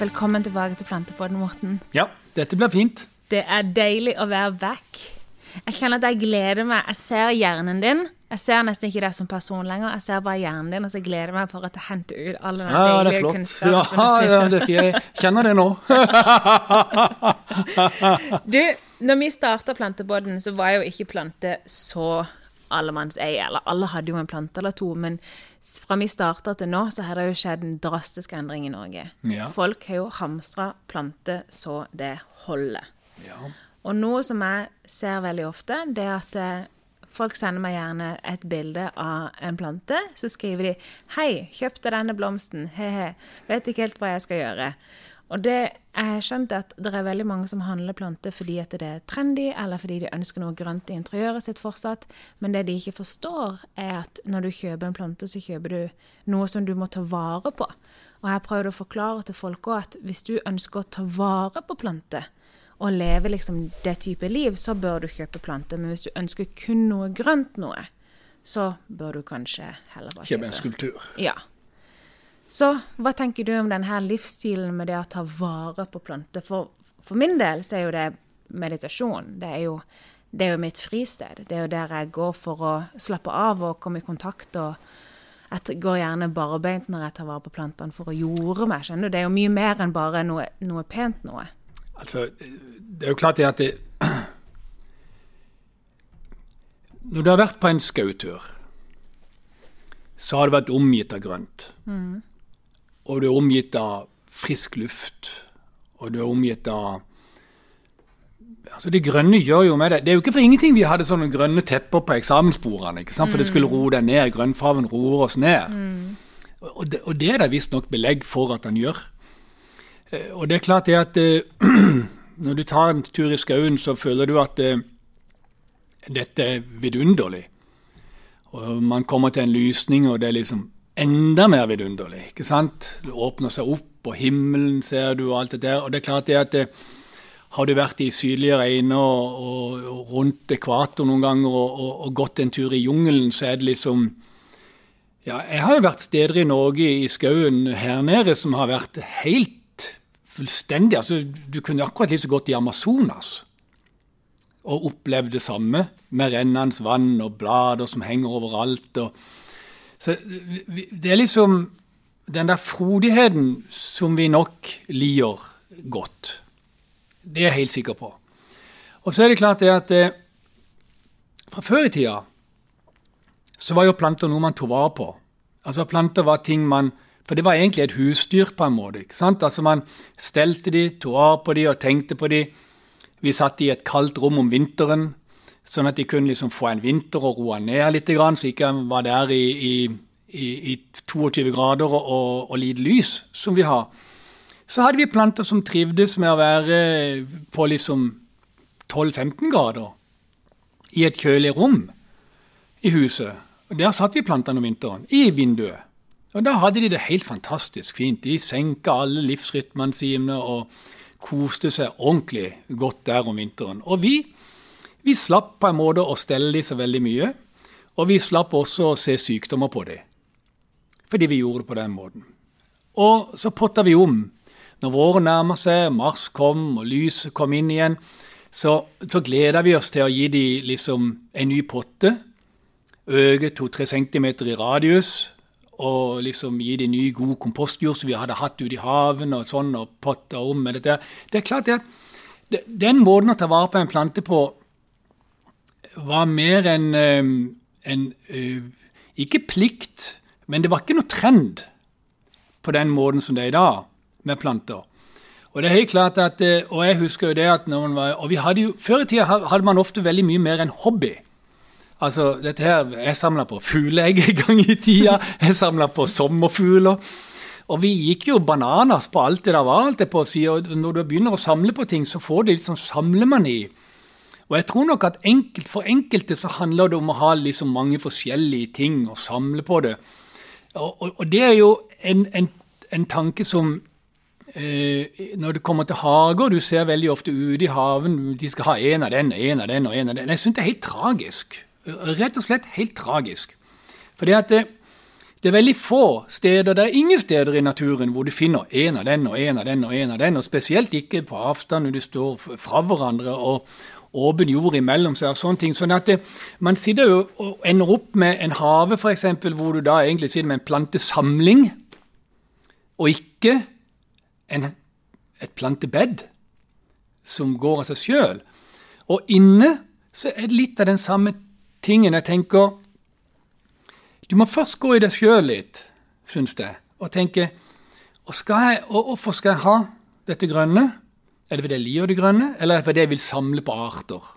Velkommen tilbake til Plantepodden, Morten. Ja, dette blir fint. Det er deilig å være back. Jeg kjenner at jeg gleder meg. Jeg ser hjernen din. Jeg ser nesten ikke deg som person lenger. Jeg ser bare hjernen din, og så gleder jeg meg for jeg henter ut all den Ja, deilige kunnskapen Ja, som du ja, det er flott. Jeg kjenner det nå. Du, når vi starta Plantepodden, så var jo ikke plante så allemannseie. Eller alle hadde jo en plante eller to, men fra vi starta til nå, så har det jo skjedd en drastisk endring i Norge. Ja. Folk har jo hamstra planter så det holder. Ja. Og noe som jeg ser veldig ofte, det er at eh, folk sender meg gjerne et bilde av en plante. Så skriver de 'Hei, kjøpte denne blomsten. He-he. Vet ikke helt hva jeg skal gjøre'. Og det, jeg har skjønt at det er veldig mange som handler planter fordi at det er trendy, eller fordi de ønsker noe grønt i interiøret sitt fortsatt. Men det de ikke forstår, er at når du kjøper en plante, så kjøper du noe som du må ta vare på. Og jeg prøver å forklare til folk òg at hvis du ønsker å ta vare på planter, og leve liksom det type liv, så bør du kjøpe planter. Men hvis du ønsker kun noe grønt noe, så bør du kanskje heller bare Kjøpe en kjøpe skulptur. Ja. Så hva tenker du om denne livsstilen med det å ta vare på planter? For, for min del så er jo det meditasjon. Det er jo, det er jo mitt fristed. Det er jo der jeg går for å slappe av og komme i kontakt. og jeg går gjerne barbeint når jeg tar vare på plantene for å jorde meg. skjønner du? Det er jo mye mer enn bare noe, noe pent noe. Altså, det er jo klart det at det Når du har vært på en skautur, så har du vært omgitt av grønt. Og du er omgitt av frisk luft. Og du er omgitt av Altså, Det grønne gjør jo med det. Det er jo ikke for ingenting vi hadde sånne grønne tepper på eksamensbordene. ikke sant? For det skulle roe deg ned. Grønnfarven roer oss ned. Og, det, og det er det visstnok belegg for at han gjør. Eh, Og det er klart det at eh, når du tar en tur i skauen, så føler du at eh, dette er vidunderlig. Og man kommer til en lysning, og det er liksom enda mer vidunderlig. ikke sant? Det åpner seg opp, og himmelen ser du, og alt det der. Og det er klart det at det, har du vært i sydlige regner og, og, og rundt ekvator noen ganger og, og gått en tur i jungelen, så er det liksom Ja, jeg har jo vært steder i Norge, i skauen her nede, som har vært helt fullstendig altså Du kunne akkurat like så godt i Amazonas og opplevd det samme, med rennende vann og blader som henger overalt. Og, så det er liksom den der frodigheten som vi nok liker godt. Det er jeg helt sikker på. Og så er det klart det at eh, fra før i tida så var jo planter noe man tok vare på. Altså Planter var ting man For det var egentlig et husdyr på en måte. ikke sant? Altså Man stelte de, tok vare på de og tenkte på de. Vi satt i et kaldt rom om vinteren, sånn at de kunne liksom få en vinter og roe ned litt, så ikke de var der i, i, i 22 grader og, og, og lite lys, som vi har. Så hadde vi planter som trivdes med å være på liksom 12-15 grader i et kjølig rom i huset. Og Der satt vi plantene om vinteren, i vinduet. Og Da hadde de det helt fantastisk fint. De senka alle livsrytmene sine og koste seg ordentlig godt der om vinteren. Og vi, vi slapp på en måte å stelle de så veldig mye. Og vi slapp også å se sykdommer på de. Fordi vi gjorde det på den måten. Og så potta vi om. Når våren nærmer seg, mars kom og lyset kom inn igjen, så, så gleda vi oss til å gi dem liksom en ny potte. Øke to-tre centimeter i radius. Og liksom gi dem ny, god kompostjord som vi hadde hatt ute i haven og sånn, og potta om med dette. Det er klart at den måten å ta vare på en plante på var mer en, eh, en eh, Ikke plikt, men det var ikke noe trend på den måten som det er i dag, med planter. Og det er helt klart at, eh, og jeg husker jo det at når man var, og vi hadde jo, Før i tida hadde man ofte veldig mye mer en hobby. Altså, dette her, Jeg samla på fugleegg en gang i tida. Jeg samla på sommerfugler. Og vi gikk jo bananas på alt det der var. alt det på å si, og Når du begynner å samle på ting, så får du litt sånn samlemani. Og jeg tror nok at enkelt, For enkelte så handler det om å ha liksom mange forskjellige ting og samle på det. Og, og, og det er jo en, en, en tanke som eh, Når det kommer til hager, du ser veldig ofte ute i haven de skal ha en av den, en av den og en av den. Jeg syns det er helt tragisk. Rett og slett helt tragisk. For at det, Det er veldig få steder, det er ingen steder i naturen hvor du finner en av den og en av den og en av den, og spesielt ikke på avstand når du står fra hverandre og åpen jord imellom seg og sånne ting. Sånn at det, man sitter jo og ender opp med en hage, f.eks., hvor du da egentlig sitter med en plantesamling, og ikke en, et plantebed som går av seg sjøl. Og inne så er det litt av den samme tingen. Jeg tenker du må først gå i deg sjøl litt, syns jeg, og tenke og skal Hvorfor skal jeg ha dette grønne? Er det fordi jeg liker det grønne, eller er det fordi jeg vil samle på arter?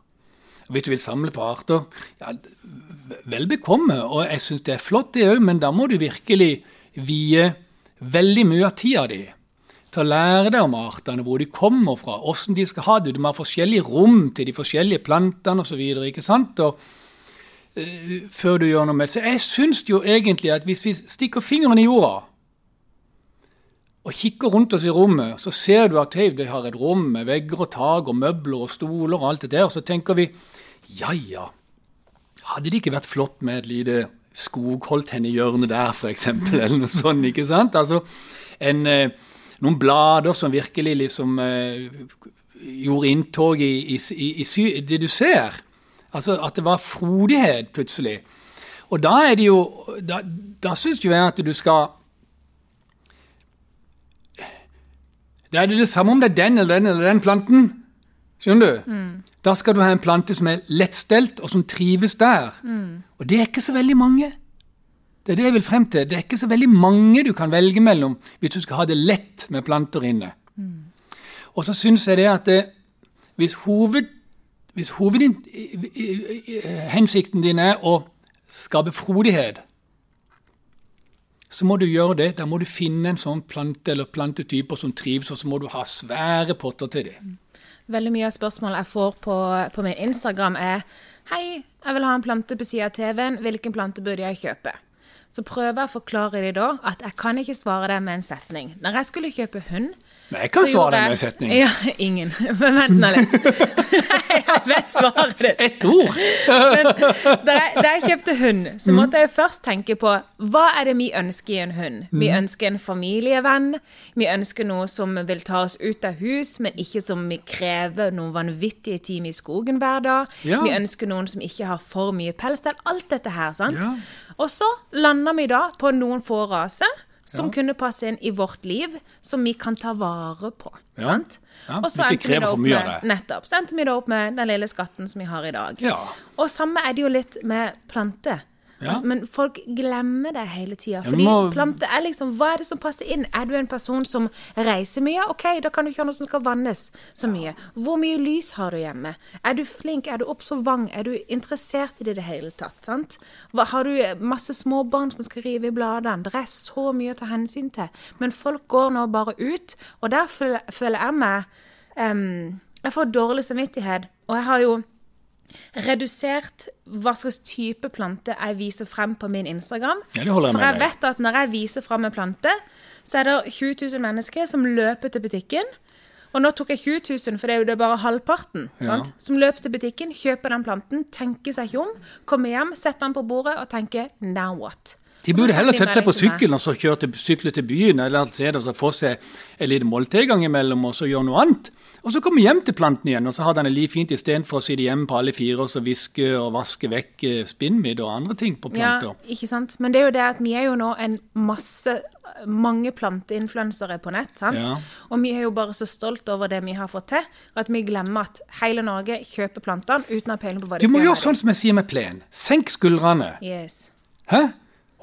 Hvis du vil samle på arter, ja, vel bekomme, og jeg syns det er flott, det òg, men da må du virkelig vie veldig mye av tida di til å lære deg om artene, hvor de kommer fra, åssen de skal ha det. Du må ha forskjellige rom til de forskjellige plantene osv. ikke sant? Uh, før du gjør noe med det. Så jeg syns jo egentlig at hvis vi stikker fingeren i jorda og kikker rundt oss i rommet, så ser du at hey, de har et rom med vegger og tak og møbler og stoler og alt det der. Og så tenker vi ja ja, hadde det ikke vært flott med et lite skogholdt henne i hjørnet der, f.eks., eller noe sånt, ikke sant? Altså en, eh, noen blader som virkelig liksom eh, gjorde inntog i, i, i, i det du ser. Altså at det var frodighet plutselig. Og da er det jo Da, da syns jo jeg at du skal Da er det det samme om det er den eller den eller den planten. Skjønner du? Mm. Da skal du ha en plante som er lettstelt, og som trives der. Mm. Og det er ikke så veldig mange. Det er det jeg vil frem til. Det er ikke så veldig mange du kan velge mellom hvis du skal ha det lett med planter inne. Mm. Og så syns jeg det at det, hvis hoved hvis hovedhensikten din er å skape frodighet, så må du gjøre det. Da må du finne en sånn plante eller plantetyper som trives, og så må du ha svære potter til dem. Veldig mye av spørsmålet jeg får på, på min Instagram er Hei, jeg vil ha en plante på siden av TV-en. Hvilken plante burde jeg kjøpe? Så prøver jeg å forklare dem da at jeg kan ikke svare deg med en setning. Når jeg skulle kjøpe hund, men jeg kan svare deg med en setning. Ja, ingen. Men vent nå litt. jeg vet svaret ditt. Ett ord. Men da jeg, da jeg, kjøpte hund, så mm. måtte jeg først tenke på hva er det vi ønsker i en hund? Vi mm. ønsker en familievenn. Vi ønsker noe som vil ta oss ut av hus, men ikke som vi krever noen vanvittige timer i skogen hver dag. Ja. Vi ønsker noen som ikke har for mye pels. Det er alt dette her, sant? Ja. Og så lander vi da på noen få raser som ja. kunne passe inn i vårt liv, som vi kan ta vare på. Ja. sant? Ja, og så endte vi da opp med, nettopp, så endte vi da opp med den lille skatten som vi har i dag. Ja. Og samme er det jo litt med planter. Ja. Men folk glemmer det hele tida. Fordi må... planter er liksom Hva er det som passer inn? Er du en person som reiser mye? OK, da kan du ikke ha noe som skal vannes så mye. Hvor mye lys har du hjemme? Er du flink? Er du observant? Er du interessert i det i det hele tatt? sant? Har du masse småbarn som skal rive i bladene? Det er så mye å ta hensyn til. Men folk går nå bare ut, og der føler jeg meg um, Jeg får dårlig samvittighet. Og jeg har jo redusert hva slags type plante jeg viser frem på min Instagram. Ja, jeg For jeg vet at når jeg viser frem en plante, så er det 20 000 mennesker som løper til butikken. Og nå tok jeg 20 000, for det er jo det bare halvparten. Ja. Som løper til butikken, kjøper den planten, tenker seg ikke om, kommer hjem, setter den på bordet og tenker 'now what'? De burde heller sette seg på sykkelen og så kjøre til, sykle til byen eller et sted og så få seg et lite måltid gang imellom og så gjøre noe annet. Og så komme hjem til planten igjen, og så har den det liv fint istedenfor å sitte hjemme på alle fire og så viske og vaske vekk eh, spinnmidd og andre ting på planter. Ja, ikke sant. Men det er jo det at vi er jo nå en masse mange planteinfluensere på nett. sant? Ja. Og vi er jo bare så stolt over det vi har fått til, at vi glemmer at hele Norge kjøper plantene uten å ha peiling på hva de skal gjøre. Du må gjøre sånn som jeg sier med plen. Senk skuldrene. Yes. Hæ?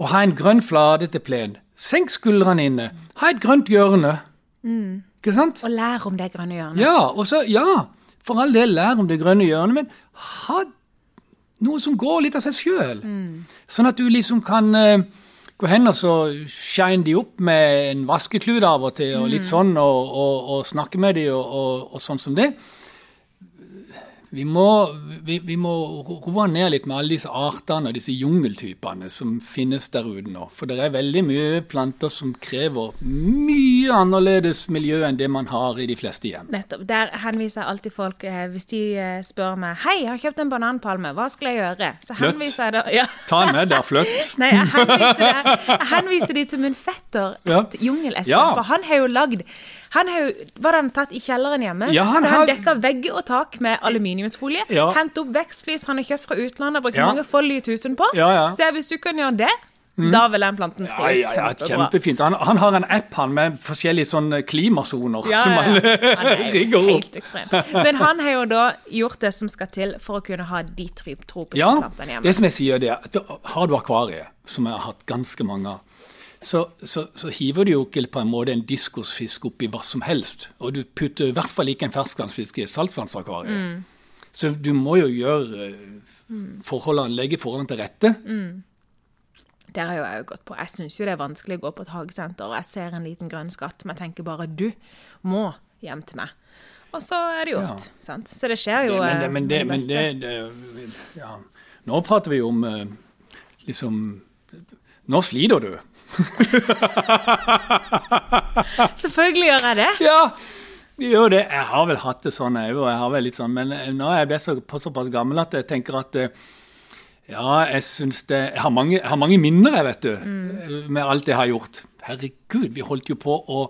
Og ha en grønn flate til plen. Senk skuldrene inne. Ha et grønt hjørne. Mm. Ikke sant? Og lær om det grønne hjørnet. Ja, og så, ja, for all del lær om det grønne hjørnet, men ha noe som går litt av seg sjøl. Mm. Sånn at du liksom kan uh, gå hen og så shine de opp med en vaskeklut av og til, og litt mm. sånn, og, og, og snakke med de og, og sånn som det vi må, vi, vi må roe ned litt med alle disse artene og disse jungeltypene som finnes der ute nå. For det er veldig mye planter som krever mye annerledes miljø enn det man har i de fleste hjem. Nettopp. Der henviser alltid folk eh, Hvis de eh, spør meg Hei, jeg har kjøpt en bananpalme, hva skal jeg gjøre? Så fløtt. henviser jeg da ja. Ta den med der, fløtt. Nei, jeg henviser, det, jeg henviser de til min fetter, et Jungel-Espen. Ja. For han har jo lagd han har jo, Var han tatt i kjelleren hjemme? Ja, han så han har- dekka vegger og tak med aluminiumsfolie. Ja. Hent opp vekstlys han har kjøpt fra utlandet, brukt Ja. mange foldige tusen på. Ja, ja. Så hvis du kan gjøre det, da vil den planten Ja, trives ja, ja, kjempebra. kjempefint. Han, han har en app han med forskjellige sånne klimasoner Ja, som ja, han. Han er rigger opp. Men han har jo da gjort det som skal til for å kunne ha de tropiske Ja, plantene hjemme. det som jeg sier det, er at har du akvariet, som jeg har hatt ganske mange av, så, så, så hiver du jo ikke på en måte en diskosfisk oppi hva som helst. Og du putter i hvert fall ikke en ferskvannsfisk i et saltvannsakvarium. Mm. Så du må jo gjøre eh, forholdene, legge forholdene til rette. Der har jo jeg jo gått på. Jeg syns jo det er vanskelig å gå på et hagesenter, og jeg ser en liten grønn skatt, men jeg tenker bare du må hjem til meg. Og så er det gjort. sant? Så det skjer jo men, det, eh, men, det, men det, det ja. Nå prater vi om eh, liksom Nå sliter du. Selvfølgelig gjør jeg det. Ja, jeg det. Jeg har vel hatt det sånn, jeg òg. Sånn, men nå er jeg blitt så, såpass gammel at jeg tenker at eh, ja, jeg syns det Jeg har mange, jeg har mange minner, jeg, vet du, med alt jeg har gjort. Herregud, vi holdt jo på å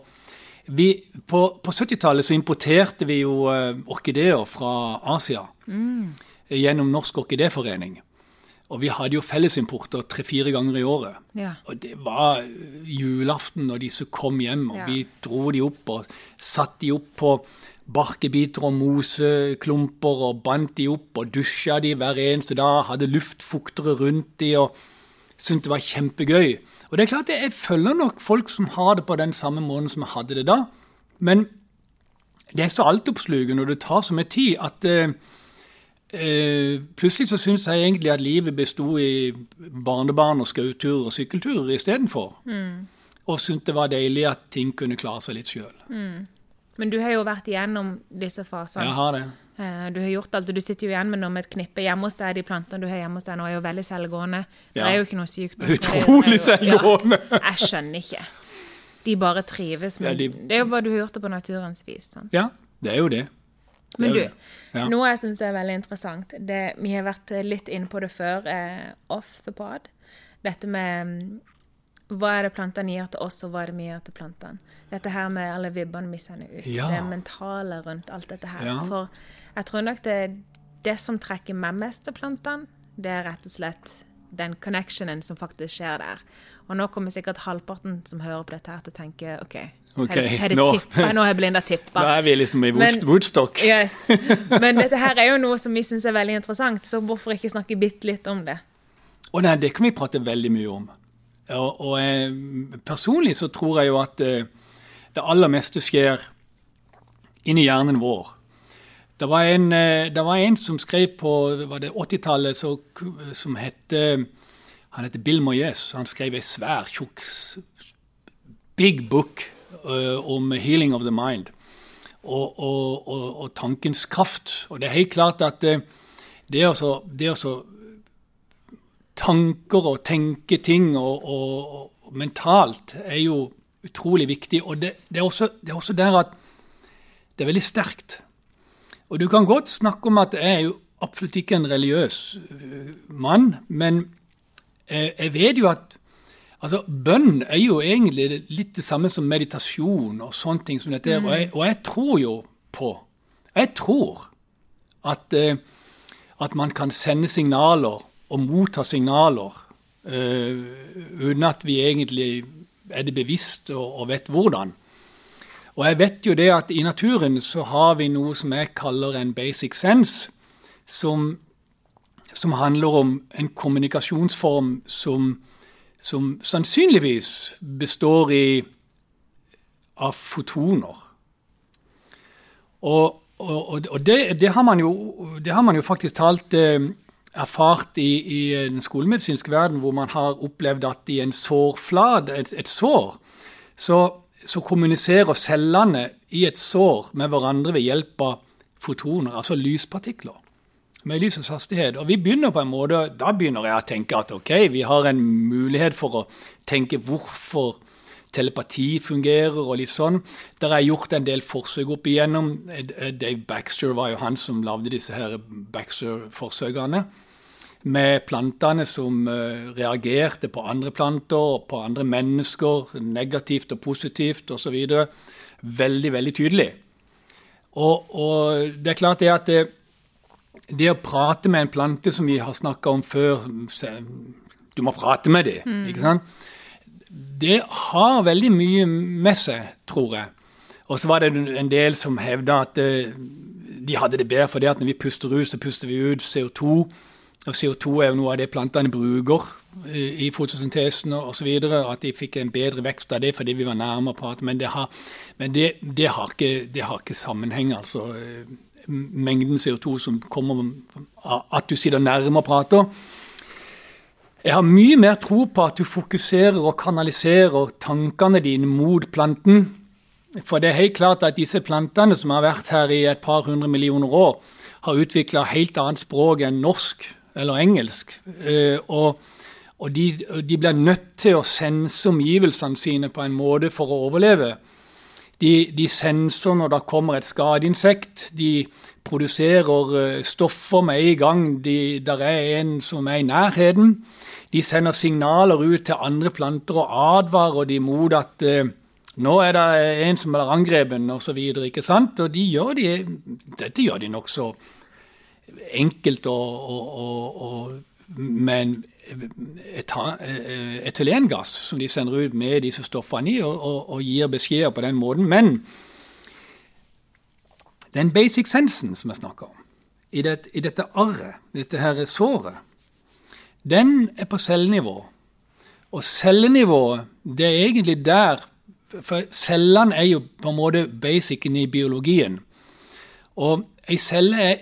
vi, På, på 70-tallet så importerte vi jo eh, orkideer fra Asia gjennom Norsk orkidéforening. Og vi hadde jo fellesimporter tre-fire ganger i året. Ja. Og det var eh, julaften når disse kom hjem, og Ja. vi dro de opp og satte de opp på barkebiter og moseklumper og bandt de opp og dusja de hver eneste dag, hadde luftfuktere rundt de og syntes det var kjempegøy. Og det er klart jeg følger nok folk som har det på den samme måten som jeg hadde det da, men det er så altoppslukende, og det tar så mye tid, at eh, plutselig så syns jeg egentlig at livet besto i barnebarn og skauturer og sykkelturer istedenfor. Mm. Og syntes det var deilig at ting kunne klare seg litt sjøl. Men du har jo vært igjennom disse fasene. Jeg har det. Eh, Du har gjort alt, og du sitter jo igjen med noe med et knippe hjemme hos deg. De plantene du har hjemme hos deg nå, er jo veldig selvgående. Det er jo ikke noe sykt. Utrolig selvgående. Ja, jeg skjønner ikke. De bare trives. Men Ja, de- det er jo hva du har gjort det på naturens vis. sant? Ja, det er jo det. Er Men du. Ja. noe jeg syns er veldig interessant det, Vi har vært litt inne på det før, eh, off the pod. Dette med mm, hva er det plantene gir til oss, og hva er det vi gir til plantene. Dette her med alle vibbene vi sender ut. Ja. Det mentale rundt alt dette her. Ja. For jeg tror nok det, det som trekker meg mest til plantene, det er rett og slett den connectionen som faktisk skjer der. Og nå kommer sikkert halvparten som hører på dette her til å tenke OK, okay har det nå- tippa? Nå har Blinda tippa. Nå er vi liksom i Men- Woodstock. Yes. Men dette her er jo noe som vi syns er veldig interessant, så hvorfor ikke snakke bitte litt om det? Og nei, det kan vi prate veldig mye om. Og, og eh, personlig så tror jeg jo at eh, det aller meste skjer inni hjernen vår. Det var en, eh, det var en som skrev på 80-tallet så- som hette Han heter Bill Moyes. Han skrev ei svær, tjukk big book uh, om healing of the mind. Og, og, og, og tankens kraft. Og det er helt klart at eh, det å så- det så tanker og tenke ting og, mentalt er jo utrolig viktig. Og det, det, er også, det er også der at det er veldig sterkt. Og du kan godt snakke om at jeg er jo absolutt ikke en religiøs øh, mann, men eh, jeg vet jo at altså, bønn er jo egentlig litt det samme som meditasjon og sånne ting som dette er. Og, jeg, og jeg tror jo på Jeg tror at, eh, at man kan sende signaler og motta signaler eh, uten at vi egentlig er det bevisst og, og vet hvordan. Og jeg vet jo det at i naturen så har vi noe som jeg kaller en basic sense, som, som handler om en kommunikasjonsform som, som sannsynligvis består i, av fotoner. Og, og, og det, det, har jo, det har man jo faktisk talt eh, erfart i, i den skolemedisinske verden, hvor man har opplevd at i en sårflad, et, et sår, så, så kommuniserer cellene i et sår med hverandre ved hjelp av fotoner, altså lyspartikler. Med lysets hastighet. Og vi begynner på en måte, Da begynner jeg å tenke at ok, vi har en mulighet for å tenke hvorfor telepati fungerer og litt sånn. Der er gjort en del forsøk opp igjennom. Eh, Dave Baxter var jo han som lagde disse her Baxter-forsøkene. Med plantene som uh, reagerte på andre planter, og på andre mennesker, negativt og positivt osv. Veldig, veldig tydelig. Og, og, det er klart det at det, det, å prate med en plante, som vi har snakka om før Du må prate med dem, mm. ikke sant? det har veldig mye med seg, tror jeg. Og så var det en del som hevda at eh, de hadde det bedre fordi at når vi puster ut, så puster vi ut CO2. Og CO2 er jo noe av det plantene bruker i fotosyntesen osv. At de fikk en bedre vekst av det fordi vi var nærme å prate. Men det har, men det, det har, ikke, det har ikke, sammenheng, altså. Mengden CO2 som kommer av at du sitter nærme og prater jeg har mye mer tro på at du fokuserer og kanaliserer tankene dine mot planten. For det er helt klart at disse plantene som har vært her i et par hundre millioner år, har utvikla helt annet språk enn norsk eller engelsk. Eh, og, de, de, blir nødt til å sense omgivelsene sine på en måte for å overleve. De, de senser når det kommer et skadeinsekt. De produserer eh, stoffer med en gang de, der er en som er i nærheten. De sender signaler ut til andre planter og advarer de mot at eh, nå er det en som er angrepen, osv. Ikke sant? Og de gjør de, dette gjør de nokså enkelt og, og, og, og med en etylengass som de sender ut med disse stoffene i, og, gir beskjeder på den måten. Men den basic sensen som jeg snakker om, i, det, i dette arret, dette her såret den er på cellenivå. Og cellenivået, det er egentlig der For cellene er jo på en måte basicen i biologien. Og ei celle er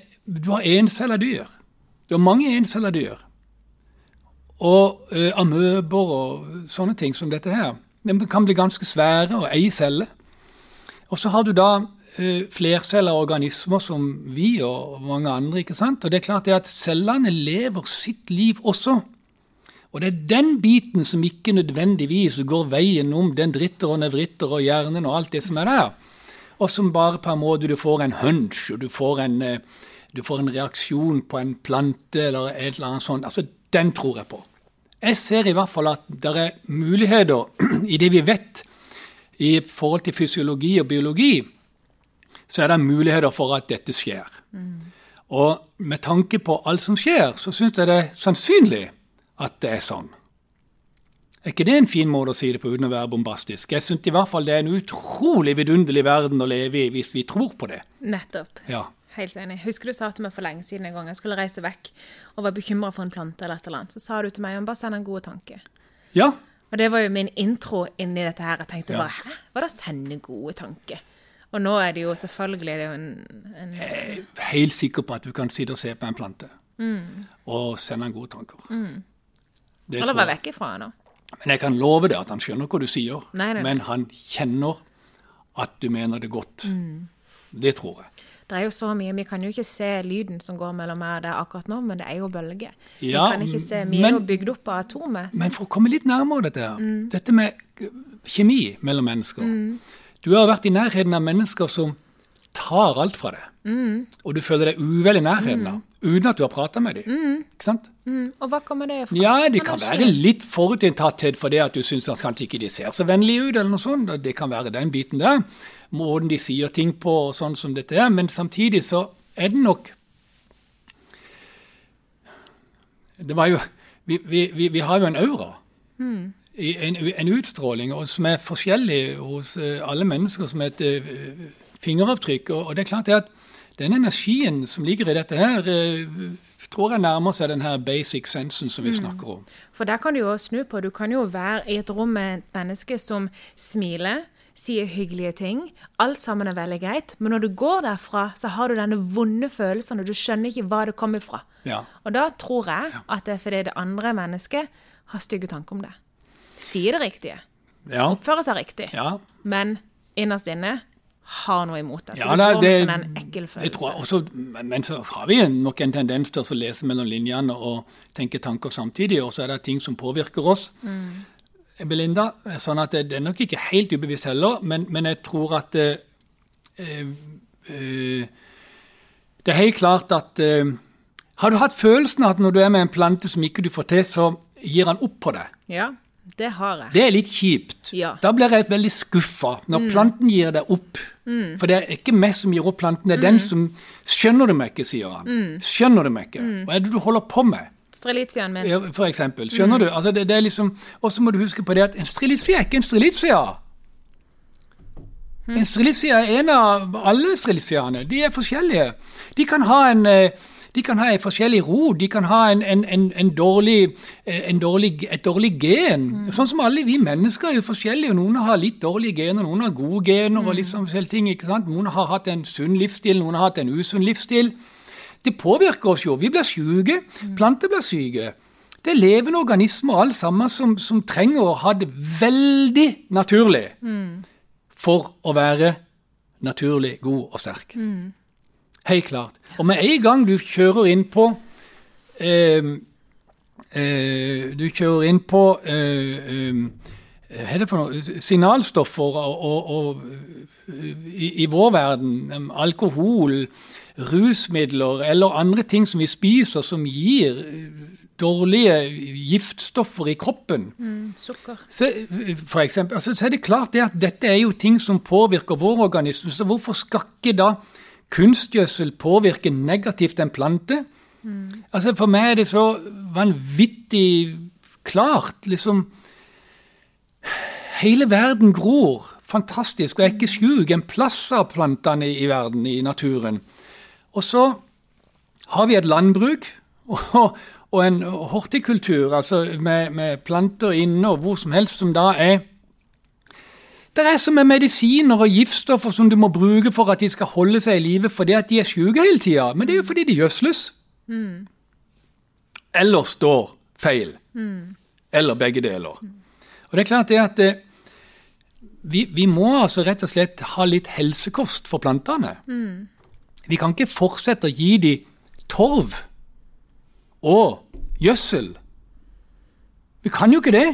Du har encella dyr. Du har mange encella dyr. Og uh, amøber og sånne ting som dette her. De kan bli ganske svære og ei celle. Og så har du da uh, flerceller organismer som vi og mange andre. ikke sant? Og det er klart det at Cellene lever sitt liv også. Og det er den biten som ikke nødvendigvis går veien om den dritter og nevritter og hjernen og alt det som er der. Og som bare på en måte du får en hunch, og du får en, eh, du får en reaksjon på en plante eller et eller annet sånt. Altså, Den tror jeg på. Jeg ser i hvert fall at det er muligheter i det vi vet i forhold til fysiologi og biologi, så er det muligheter for at dette skjer. Mm. Og med tanke på alt som skjer, så syns jeg det er sannsynlig at det er sånn. Er ikke det en fin måte å si det på uten å være bombastisk? Jeg syns i hvert fall det er en utrolig vidunderlig verden å leve i hvis vi tror på det. Nettopp. Ja. Helt enig. Husker du sa til meg for lenge siden en gang jeg skulle reise vekk og var bekymra for en plante eller et eller annet. Så sa du til meg bare send en god tanke. Ja. Og det var jo min intro inni dette her. Jeg tenkte ja. bare hæ, hva da sende gode tanker? Og nå er det jo selvfølgelig det en, en Jeg er helt sikker på at du kan sitte og se på en plante mm. og sende en gode tanker. Mm. Det Eller være vekk ifra nå Men jeg kan love deg at han skjønner hva du sier. Nei, nei, nei. Men han kjenner at du mener det godt. Mm. Det tror jeg. Det er jo så mye. Vi kan jo ikke se lyden som går mellom meg og deg akkurat nå, men det er jo bølger. Ja, vi kan ikke se, vi er jo bygd opp av atomer. Men for å komme litt nærmere dette her, mm. dette med kjemi mellom mennesker. Mm. Du har vært i nærheten av mennesker som tar alt fra deg. Mm. Og du føler deg uvel i nærheten mm. uten at du har prata med dem. Mm. Ikke sant? Mm. Og hva kommer det fra? Ja, Det kan være litt forutinntatthet fordi at du syns kanskje ikke de ser så vennlige ut, eller noe sånt. Det kan være den biten der. Måten de sier ting på og sånn som dette er. Men samtidig så er det nok Det var jo Vi, vi, vi har jo en aura. Mm. En, en, utstråling som er forskjellig hos eh, alle mennesker, som et uh, fingeravtrykk. Og, det er klart at den energien som ligger i dette her, eh, tror jeg nærmer seg den her basic sensen som vi mm. snakker om. For der kan du jo snu på. Du kan jo være i et rom med et menneske som smiler, sier hyggelige ting. Alt sammen er veldig greit. Men når du går derfra, så har du denne vonde følelsen, og du skjønner ikke hva det kommer fra. Ja. Og da tror jeg at det er fordi det andre mennesket har stygge tanker om det. Sier det riktige. Ja. Oppfører seg riktig. Ja. Men innerst inne har noe imot det. Så ja, det, det, sånn en ekkel følelse. Tror, også, men så har vi nok en tendens til å lese mellom linjene og tenke tanker samtidig, og så er det ting som påvirker oss. Mm. Belinda, sånn at det, det er nok ikke helt ubevisst heller, men, men jeg tror at eh, eh, eh, Det er helt klart at eh, Har du hatt følelsen av at når du er med en plante som ikke du får til, så gir han opp på deg? Ja, det har jeg. Det er litt kjipt. Ja. Da blir jeg veldig skuffa når planten gir deg opp. For det er ikke meg som gir opp planten, det er den som Skjønner du meg ikke, sier han. Skjønner du meg ikke? Hva er det du holder på med? Strelitiaen min. Ja, for eksempel. Skjønner du? Altså det, det er liksom, Og så må du huske på det at en strelitzia er ikke en strelitzia. En strelitzia er en av alle strelitziaene. De er forskjellige. De kan ha en eh, de kan ha en forskjellig ro, de kan ha en, en, en, en dårlig, eh, en dårlig, et dårlig gen. Sånn som alle vi mennesker er jo forskjellige. Noen har litt dårlige gener, noen har gode gener. og litt sånn forskjellige ting, ikke sant? Noen har hatt en sunn livsstil, noen har hatt en usunn livsstil. Det påvirker oss jo. Vi blir syke. Planter blir syke. Det er levende organismer alle sammen som, som trenger å ha det veldig naturlig for å være naturlig god og sterk. Helt klart. Og med en gang du kjører inn på eh, eh, Du kjører inn på eh, eh, Hva er det for noe? Signalstoffer og, og, og i, i vår verden. Alkohol, rusmidler eller andre ting som vi spiser som gir dårlige giftstoffer i kroppen. Mm, sukker. Så, for eksempel, altså, så er det klart det at dette er jo ting som påvirker vår organisme. Så hvorfor skal ikke da kunstgjødsel påvirker negativt en plante? Altså For meg er det så vanvittig klart. liksom Hele verden gror fantastisk og er ikke sjuk. En plass av plantene i verden, i naturen. Og så har vi et landbruk og, og en hortikultur, altså med, med planter inne og hvor som helst, som da er Det er som med medisiner og giftstoffer som du må bruke for at de skal holde seg i live fordi at de er syke hele tida. Men det er jo fordi de gjødsles. Eller står feil. Eller begge deler. Og det er klart det at eh, vi, vi må altså rett og slett ha litt helsekost for plantene. Vi kan ikke fortsette å gi dem torv og gjødsel. Vi kan jo ikke det.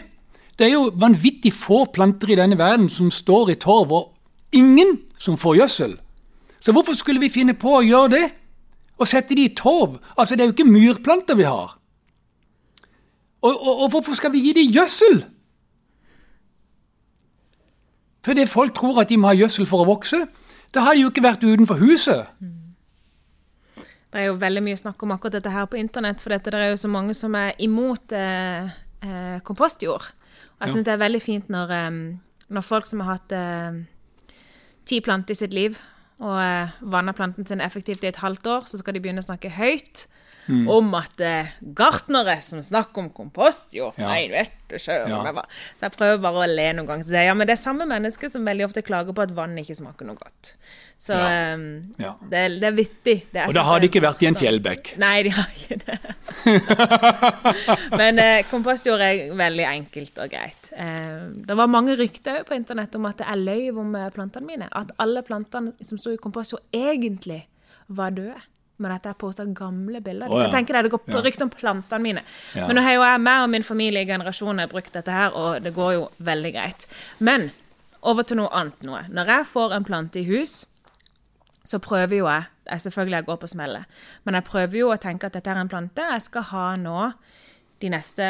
Det er jo vanvittig få planter i denne verden som står i torv, og ingen som får gjødsel. Så hvorfor skulle vi finne på å gjøre det? Og sette de i torv? Altså, det er jo ikke myrplanter vi har. Og, og, og hvorfor skal vi gi dem gjødsel? Fordi folk tror at de må ha gjødsel for å vokse. Da har de jo ikke vært utenfor huset. Det er jo veldig mye snakk om akkurat dette her på internett, for det er jo så mange som er imot eh, eh, kompostjord. Jeg syns det er veldig fint når, når folk som har hatt eh, ti planter i sitt liv, og eh, vanner planten sin effektivt i et halvt år, så skal de begynne å snakke høyt Mm. om at eh, gartnere som snakker om kompostjord Ja. Nei, vet du sjøl. Ja. Så jeg prøver bare å le noen ganger. Så jeg, ja, men det er samme menneske som veldig ofte klager på at vann ikke smaker noe godt. Så Ja. Um, det, er- det er vittig. Det er- Og da har de er ikke vært i en fjellbekk. Nei, de har ikke det. Men eh, kompostjord er veldig enkelt og greit. Eh, det var mange rykter på internett om at jeg løy om eh, plantene mine. At alle plantene som sto i kompostjord, egentlig var døde. Men dette er posta gamle bilder. Oh, ja. Jeg tenker det, det går rykter om plantene mine. Ja. Men nå har jo jeg, meg og min familie i generasjoner brukt dette her, og det går jo veldig greit. Men over til noe annet noe. Når jeg får en plante i hus, så prøver jo jeg jeg Selvfølgelig jeg går på smellet, men jeg prøver jo å tenke at dette er en plante jeg skal ha nå de neste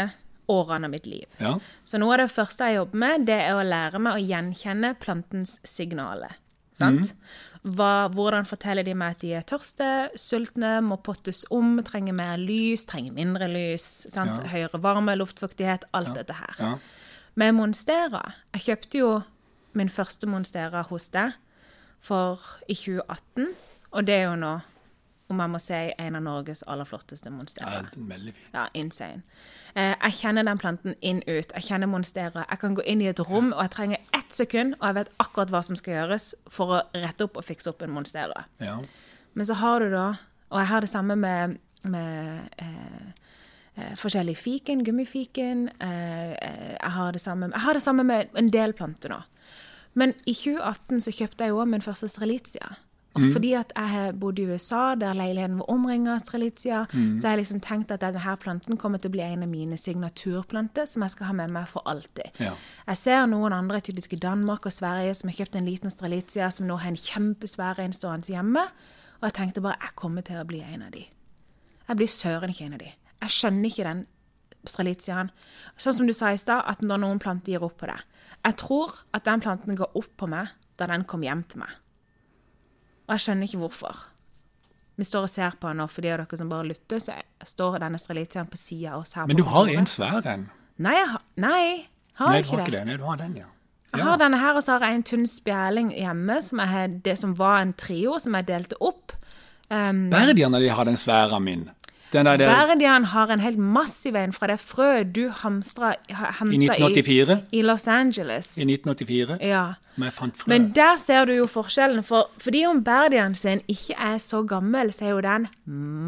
årene av mitt liv. Ja. Så noe av det første jeg jobber med, det er å lære meg å gjenkjenne plantens signaler. Sant? Hva, hvordan forteller de meg at de er tørste, sultne, må pottes om, trenger mer lys, trenger mindre lys, sant? Ja. høyere varme, luftfuktighet, alt dette her. Ja. Med Monstera Jeg kjøpte jo min første Monstera hos deg for i 2018, og det er jo nå, om jeg må si, en av Norges aller flotteste er fint. Ja, insane. Eh, jeg kjenner den planten inn ut. Jeg kjenner monsteret. Jeg kan gå inn i et rom, og jeg trenger ett sekund, og jeg vet akkurat hva som skal gjøres for å rette opp og fikse opp en Monstera. Ja. Men så har du da, og jeg har det samme med, med eh, eh, forskjellig fiken, gummifiken. Eh, eh, jeg, har det samme, jeg har det samme med en del planter nå. Men i 2018 så kjøpte jeg jo min første strelitzia. Og fordi at jeg har bodd i USA, der leiligheten var omringa av strelitzia, så har jeg liksom tenkt at denne planten kommer til å bli en av mine signaturplanter som jeg skal ha med meg for alltid. Ja. Jeg ser noen andre, typisk i Danmark og Sverige, som har kjøpt en liten strelitzia, som nå har en kjempesvær en stående hjemme. Og jeg tenkte bare jeg kommer til å bli en av de. Jeg blir søren ikke en av de. Jeg skjønner ikke den strelitiaen. Sånn som du sa i stad, at når noen planter gir opp på deg. Jeg tror at den planten ga opp på meg da den kom hjem til meg. Og jeg skjønner ikke hvorfor. Vi står og ser på den nå, for de av dere som bare lytter, så står denne strelitiaen på sida av oss her. Men du har en svær en. Nei, jeg har, nei, har Nei, ikke det. det. Nei, du har den, ja. Jeg har denne her, og så har jeg en tynn spjæling hjemme, som, jeg, det som var en trio, som jeg delte opp. Um, Berdierne de har den svære min. Den der, Verdian har en helt massiv en fra det frø du hamstra, i henta i, 1984. i Los Angeles. I 1984. Ja. Men der ser du jo forskjellen. For fordi om Berdian sin ikke er så gammel, så er jo den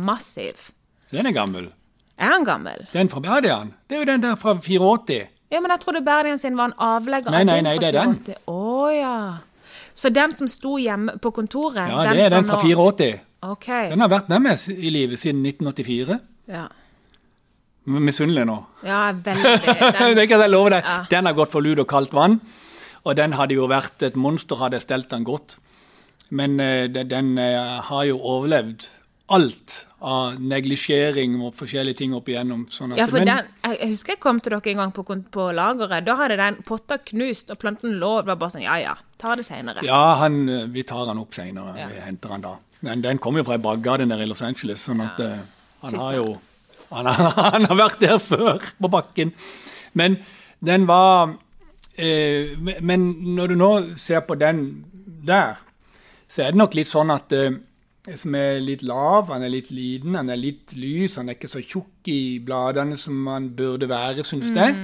massiv. Den er gammel. Er han gammel? Den fra Berdian. Det er jo den der fra 84. Ja, men jeg trodde Berdian sin var en avlegger Nei, nei, nei, det er den. 84. Å ja. Så den som sto hjemme på kontoret, Ja, det er den fra nå 84. OK. Den har vært med meg i livet siden 1984. Ja. Misunnelig nå. ja, veldig. det Den, kan jeg love deg. Ja. Den har gått for lut og kaldt vann. Og den hadde jo vært et monster, hadde jeg stelt den godt. Men uh, den, den eh, har jo overlevd alt av neglisjering og forskjellige ting opp igjennom. Sånn ja, for den, jeg husker jeg kom til dere en gang på, på lageret. Da hadde den potta knust, og planten lå. Det var bare sånn Ja ja, ta det seinere. Ja, han, eh, vi tar han opp seinere. Ja. Vi henter han da. Men den kommer jo fra ei bakgate nede i Los Angeles, sånn at eh, han har jo han har, han har vært der før, på bakken. Men den var eh, men- når du nå ser på den der, så er det nok litt sånn at eh, som er litt lav, han er litt liten, han er litt lys, han er ikke så tjukk i bladene som han burde være, syns jeg.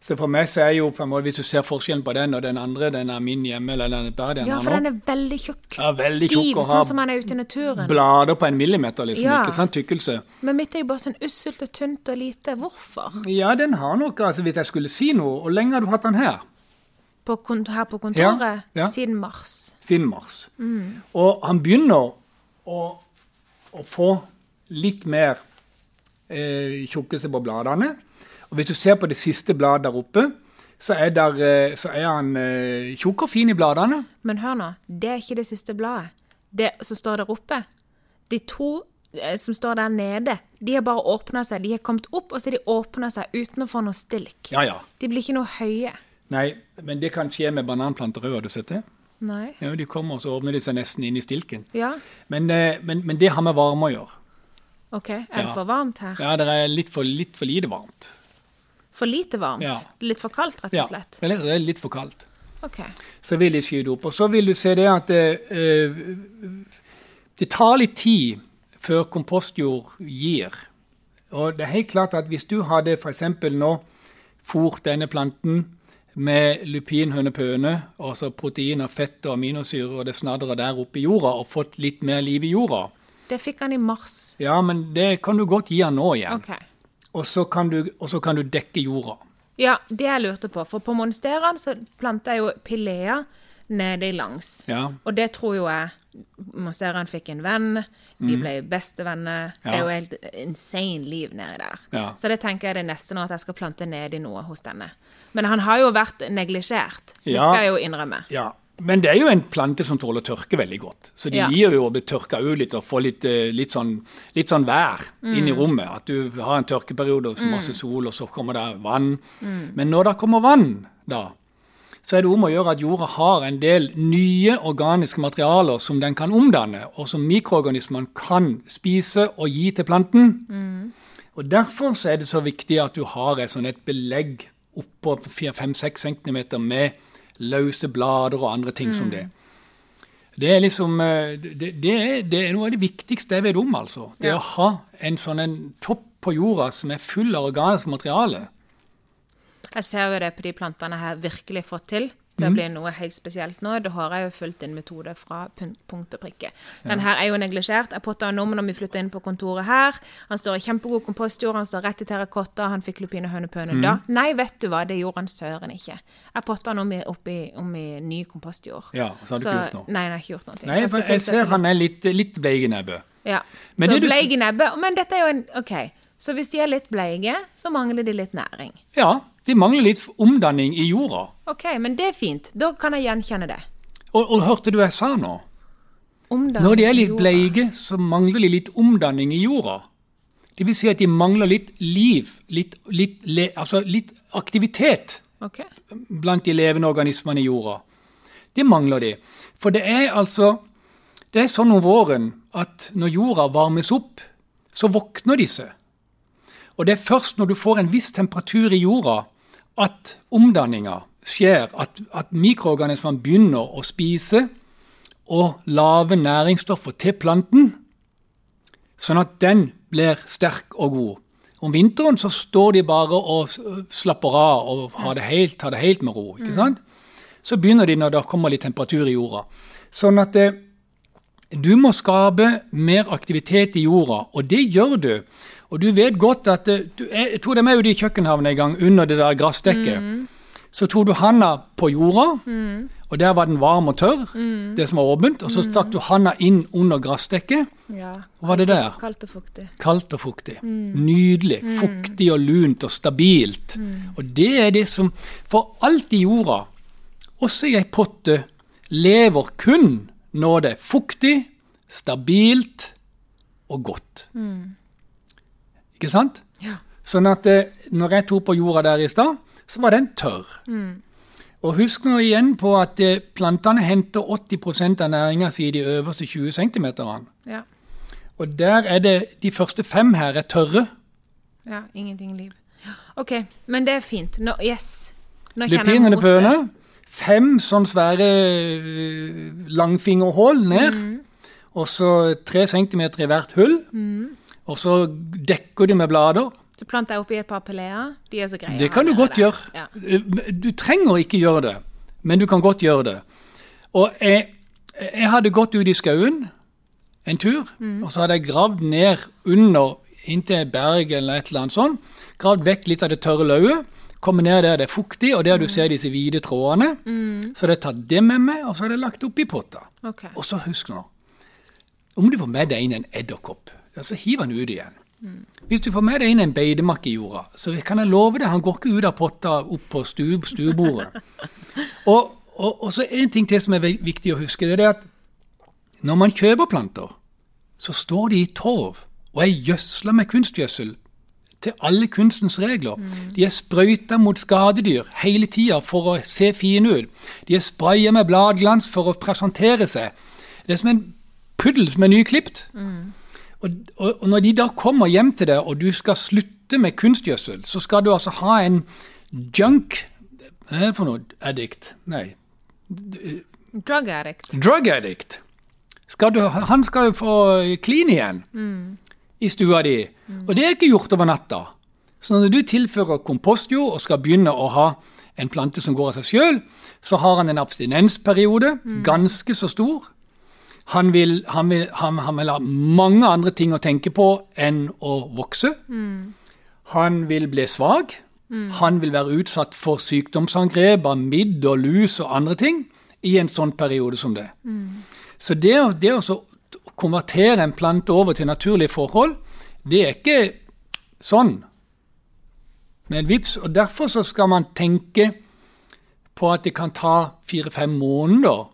Så for meg så er jo på en måte, hvis du ser forskjellen på den og den andre, den er min hjemme, eller den er der den Ja, for den er veldig tjukk. Ja, veldig Stiv, tjukk, sånn som den er ute i naturen. blader på en millimeter, liksom, Ja. ikke sant, tykkelse. Men mitt er jo bare sånn usselt og tynt og lite. Hvorfor? Ja, den har nok, altså hvis jeg skulle si noe, hvor lenge har du hatt den her? På her på kontoret Ja, ja. siden mars. Siden mars. Mm. Og han begynner å, å få litt mer eh, tjukkelse på bladene. Og hvis du ser på det siste bladet der oppe, så er, der, eh, så er han eh, tjukk og fin i bladene. Men hør nå, det er ikke det siste bladet. Det som står der oppe. De to eh, som står der nede, de har bare åpna seg. De har kommet opp, og så har de åpna seg uten å få noe stilk. Ja, ja. De blir ikke noe høye. Nei, men det kan skje med bananplanter òg, har du sett det? Nei. Ja, De kommer, og så åpner de seg nesten inn i stilken. Ja, Men, men, men det har med varme å gjøre. OK. Er det Ja. for varmt her? Ja, det er litt for, litt for lite varmt. For lite varmt? Ja. Litt for kaldt, rett og slett? eller det er litt for kaldt. OK. Så vil de skyte opp. Og så vil du se det at det, eh, det tar litt tid før kompostjord gir. Og det er helt klart at hvis du hadde f.eks. nå fôrt denne planten med lupin, høne, pøne, altså proteiner, fett og aminosyre og det snadderet der oppe i jorda, og fått litt mer liv i jorda, Det fikk han i mars. ja, men det kan du godt gi han nå igjen. OK. Og så kan du, kan du dekke jorda. Ja, det jeg lurte på. For på monsteraen så planta jeg jo pilea nede langs. Ja. Og det tror jo jeg Monsteraen fikk en venn. De ble bestevenner. Det er Mm. Jo helt insane liv nedi der. Ja. Så det tenker jeg det neste nå, at jeg skal plante nedi noe hos denne. Men han har jo vært neglisjert. Det Ja. skal jeg jo innrømme. Ja, men det er jo en plante som tåler tørke veldig godt. Så de Ja. liker jo å bli tørka ut litt og få litt, eh, litt, sånn, litt sånn vær inn Mm. i rommet. At du har en tørkeperiode og masse sol, og så kommer det vann. Men når det kommer vann, da, så er det om å gjøre at jorda har en del nye organiske materialer som den kan omdanne, og som mikroorganismene kan spise og gi til planten. Og Derfor så er det så viktig at du har et, sånn et belegg oppå 4-5-6 cm med løse blader og andre ting som det. Det er liksom eh, det, det, er, det er noe av det viktigste jeg vet om, altså. Det Ja. å ha en sånn en topp på jorda som er full av organisk materiale. Jeg ser jo det på de plantene jeg har virkelig fått til. Til å bli noe helt spesielt nå. Da har jeg jo fulgt en metode fra punkt og prikke. Den her er jo neglisjert. Jeg potta han om når vi flytta inn på kontoret her. Han står i kjempegod kompostjord, han står rett i terrakotta, han fikk lupine hønepøne da. Nei, vet du hva, det gjorde han søren ikke. Jeg potta han om i, opp i, om i ny kompostjord. Ja, så har du ikke gjort noe? Nei, jeg har ikke gjort noe. Nei, jeg, jeg ser han er litt, litt bleik i nebbet. Ja. Men så bleik i nebbet. Men dette er jo en OK. Så hvis de er litt bleike, så mangler de litt næring. Ja, de mangler litt omdanning i jorda. OK, men det er fint. Da kan jeg gjenkjenne det. Og, og hørte du jeg sa nå? Omdanning Når de er litt bleige, bleike, så mangler de litt omdanning i jorda. Det vil si at de mangler litt liv, litt, litt, le, altså litt aktivitet okay. blant de levende organismene i jorda. Det mangler de. For det er altså Det er sånn om våren at når jorda varmes opp, så våkner disse. Og det er først når du får en viss temperatur i jorda at omdanninga skjer, at, at mikroorganismene begynner å spise og lage næringsstoffer til planten, sånn at den blir sterk og god. Om vinteren så står de bare og slapper av og har det helt, tar det helt med ro. ikke sant? Så begynner de når det kommer litt temperatur i jorda. Sånn at eh, du må skape mer aktivitet i jorda, og det gjør du. Og du vet godt at eh, du, jeg, tror de er ute i kjøkkenhavna en gang, under det der gressdekket. Så tok du handa på jorda, og der var den varm og tørr, det som var åpent. Og så stakk du handa inn under gressdekket. Ja. Hva var det der? Kaldt og fuktig. Kaldt og fuktig. Nydelig. Fuktig og lunt og stabilt. Og det er det som For alt i jorda, også i ei potte, lever kun når det er fuktig, stabilt og godt. Ikke sant? Ja. Sånn at eh, når jeg tok på jorda der i stad, så var den tørr. Og husk nå igjen på at eh, plantene henter 80% av næringa si i de øverste 20 cm. Ja. Og der er det De første fem her er tørre. ja. Ingenting liv. OK, men det er fint. Nå, yes. Nå kjenner jeg bønner. Fem sånn svære øh, langfingerhull ned. Og så tre centimeter i hvert hull. Og så dekker de med blader. Så planter jeg oppi et par peleer. De er så greie. Det kan du godt nede. gjøre. Ja. Eh, Du trenger ikke gjøre det, men du kan godt gjøre det. Og jeg, jeg hadde gått ut i skauen en tur, og så hadde jeg gravd ned under inntil et berg eller et eller annet sånt. Gravd vekk litt av det tørre lauvet. Kommet ned der det er fuktig, og der du ser disse hvite trådene. Så hadde jeg tatt det med meg, og så hadde jeg lagt oppi potta. Okay. Og så husk nå, om du får med deg inn en edderkopp, så hiver han ut igjen. Hvis du får med deg inn en beidemakk i jorda, så kan jeg love deg, han går ikke ut av potta opp på stu, stuebordet. og, og, og så en ting til som er viktig å huske, det er at når man kjøper planter, så står de i torv og er gjødsla med kunstgjødsel til alle kunstens regler. De er sprøyta mot skadedyr hele tida for å se fine ut. De er spraya med bladglans for å presentere seg. Det er som en puddel som er nyklipt. Og, og, og når de da kommer hjem til deg, og du skal slutte med kunstgjødsel, så skal du altså ha en junk Hva er det for noe? Addict? Nei. Drug addict. Drug addict. Skal du, han skal få clean igjen i stua di. Og det er ikke gjort over natta. Så når du tilfører kompostjord og skal begynne å ha en plante som går av seg sjøl, så har han en abstinensperiode, ganske så stor. Han vil, han, vil, han, han vil ha mange andre ting å tenke på enn å vokse. Han vil bli svak. Han vil være utsatt for sykdomsangrep av midd og lus og andre ting i en sånn periode som det. Så det, det å konvertere en plante over til naturlige forhold, det er ikke sånn med en vips. Og derfor så skal man tenke på at det kan ta fire-fem måneder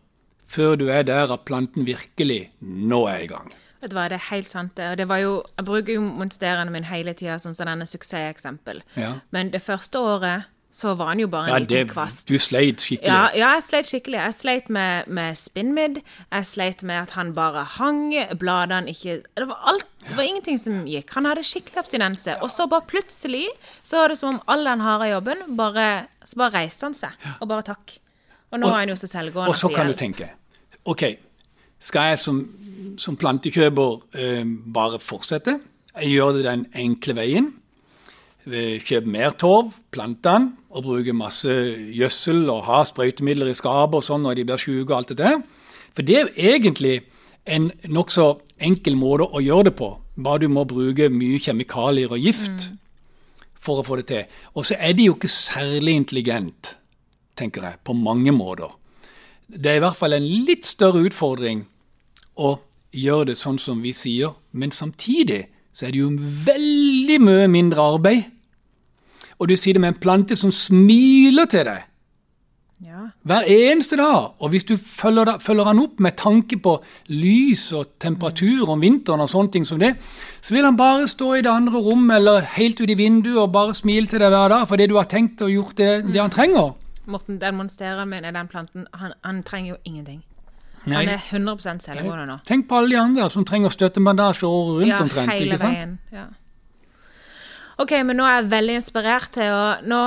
før du er der at planten virkelig nå er i gang. Vet du hva, det er helt sant det. Og det var jo, jeg bruker jo monsterene mine hele tida som sånn suksesseksempel. Ja. Men det første året så var han jo bare en Ja, liten det, kvast. du sleit skikkelig. Ja, ja, jeg sleit skikkelig. Jeg sleit med, med spinnmidd. Jeg sleit med at han bare hang. Bladene ikke Det var alt. Det var ingenting som gikk. Han hadde skikkelig abstinense. Og så bare plutselig så var det som om all den harde jobben, bare, så bare reiste han seg. Og bare takk. Og nå Og- er han jo så selvgående. Og så kan du tenke OK, skal jeg som, som plantekjøper eh, bare fortsette? Jeg gjør det den enkle veien. Kjøp mer torv, plant den, og bruke masse gjødsel og ha sprøytemidler i skapet og sånn når de blir syke og alt det der. For det er jo egentlig en nokså enkel måte å gjøre det på. Bare du må bruke mye kjemikalier og gift for å få det til. Og så er de jo ikke særlig intelligent, tenker jeg, på mange måter. Det er i hvert fall en litt større utfordring å gjøre det sånn som vi sier, men samtidig så er det jo veldig mye mindre arbeid. Og du sier det med en plante som smiler til deg Ja. hver eneste dag. Og hvis du følger, følger han opp med tanke på lys og temperatur om vinteren og sånne ting som det, så vil han bare stå i det andre rommet eller helt ut i vinduet og bare smile til deg hver dag fordi du har tenkt og gjort det, det han trenger. Morten demonstrerer med den planten. Han, han trenger jo ingenting. Nei. Han er 100% selvgående nå. Tenk på alle de andre som trenger støttebandasje året rundt Ja, omtrent. hele veien. Ja. OK, men nå er jeg veldig inspirert til å nå,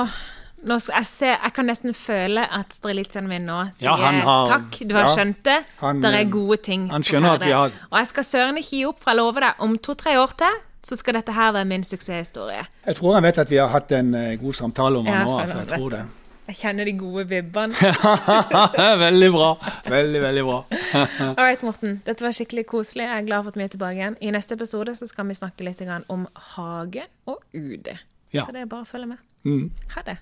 nå jeg, se, jeg kan nesten føle at strelitzaen min nå sier Ja, har- takk, du har ja, skjønt det. han, det er eh, gode ting. han skjønner at vi har- Og jeg skal søren ikke gi opp, for jeg lover deg, om to-tre år til så skal dette her være min suksesshistorie. Jeg tror han vet at vi har hatt en eh, god samtale om han nå. altså, jeg tror det. Jeg kjenner de gode vibbene. veldig bra. Veldig, veldig bra. All right, Morten. Dette var skikkelig koselig. Jeg er glad for at vi er tilbake igjen. I neste episode så skal vi snakke litt om hage og UD. Ja. Så det er bare å følge med. Mm. Ha det.